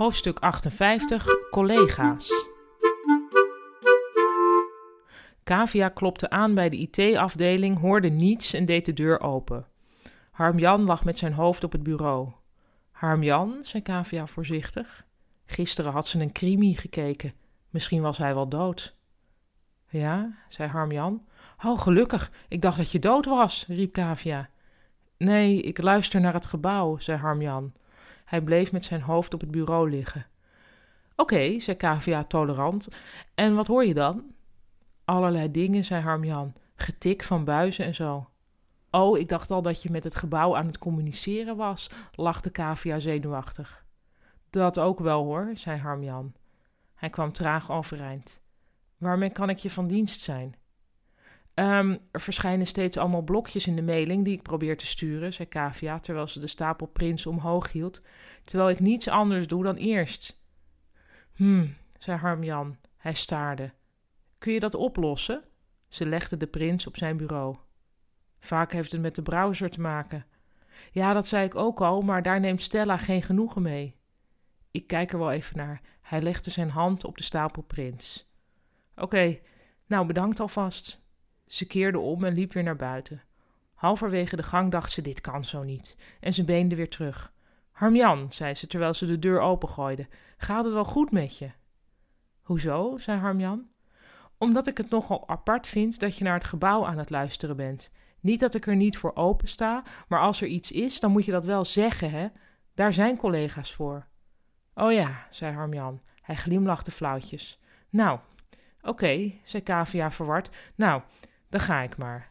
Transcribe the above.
Hoofdstuk 58 Collega's. Kavia klopte aan bij de IT-afdeling, hoorde niets en deed de deur open. Harmjan lag met zijn hoofd op het bureau. Harmjan, zei Kavia voorzichtig. Gisteren had ze een crimi gekeken. Misschien was hij wel dood. Ja, zei Harmjan. Oh, gelukkig. Ik dacht dat je dood was, riep Kavia. Nee, ik luister naar het gebouw, zei Harmjan. Hij bleef met zijn hoofd op het bureau liggen. Oké, zei Kavia tolerant. En wat hoor je dan? Allerlei dingen, zei Harmjan. Getik van buizen en zo. Oh, ik dacht al dat je met het gebouw aan het communiceren was, lachte Kavia zenuwachtig. Dat ook wel hoor, zei Harmjan. Hij kwam traag overeind. Waarmee kan ik je van dienst zijn? Um, er verschijnen steeds allemaal blokjes in de mailing die ik probeer te sturen, zei Kavia terwijl ze de stapel prints omhoog hield, terwijl ik niets anders doe dan eerst. Hm, zei Harmjan. Hij staarde. Kun je dat oplossen? Ze legde de prins op zijn bureau. Vaak heeft het met de browser te maken. Ja, dat zei ik ook al, maar daar neemt Stella geen genoegen mee. Ik kijk er wel even naar. Hij legde zijn hand op de stapel prints. Oké, nou bedankt alvast. Ze keerde om en liep weer naar buiten. Halverwege de gang dacht ze: dit kan zo niet. En ze beende weer terug. Harmjan, zei ze terwijl ze de deur opengooide, gaat het wel goed met je? Hoezo? zei Harmjan. Omdat ik het nogal apart vind dat je naar het gebouw aan het luisteren bent. Niet dat ik er niet voor open sta, maar als er iets is, dan moet je dat wel zeggen, hè? Daar zijn collega's voor. Oh ja, zei Harmjan. Hij glimlachte flauwtjes. Nou, oké, zei Kavia verward. Nou, dan ga ik maar.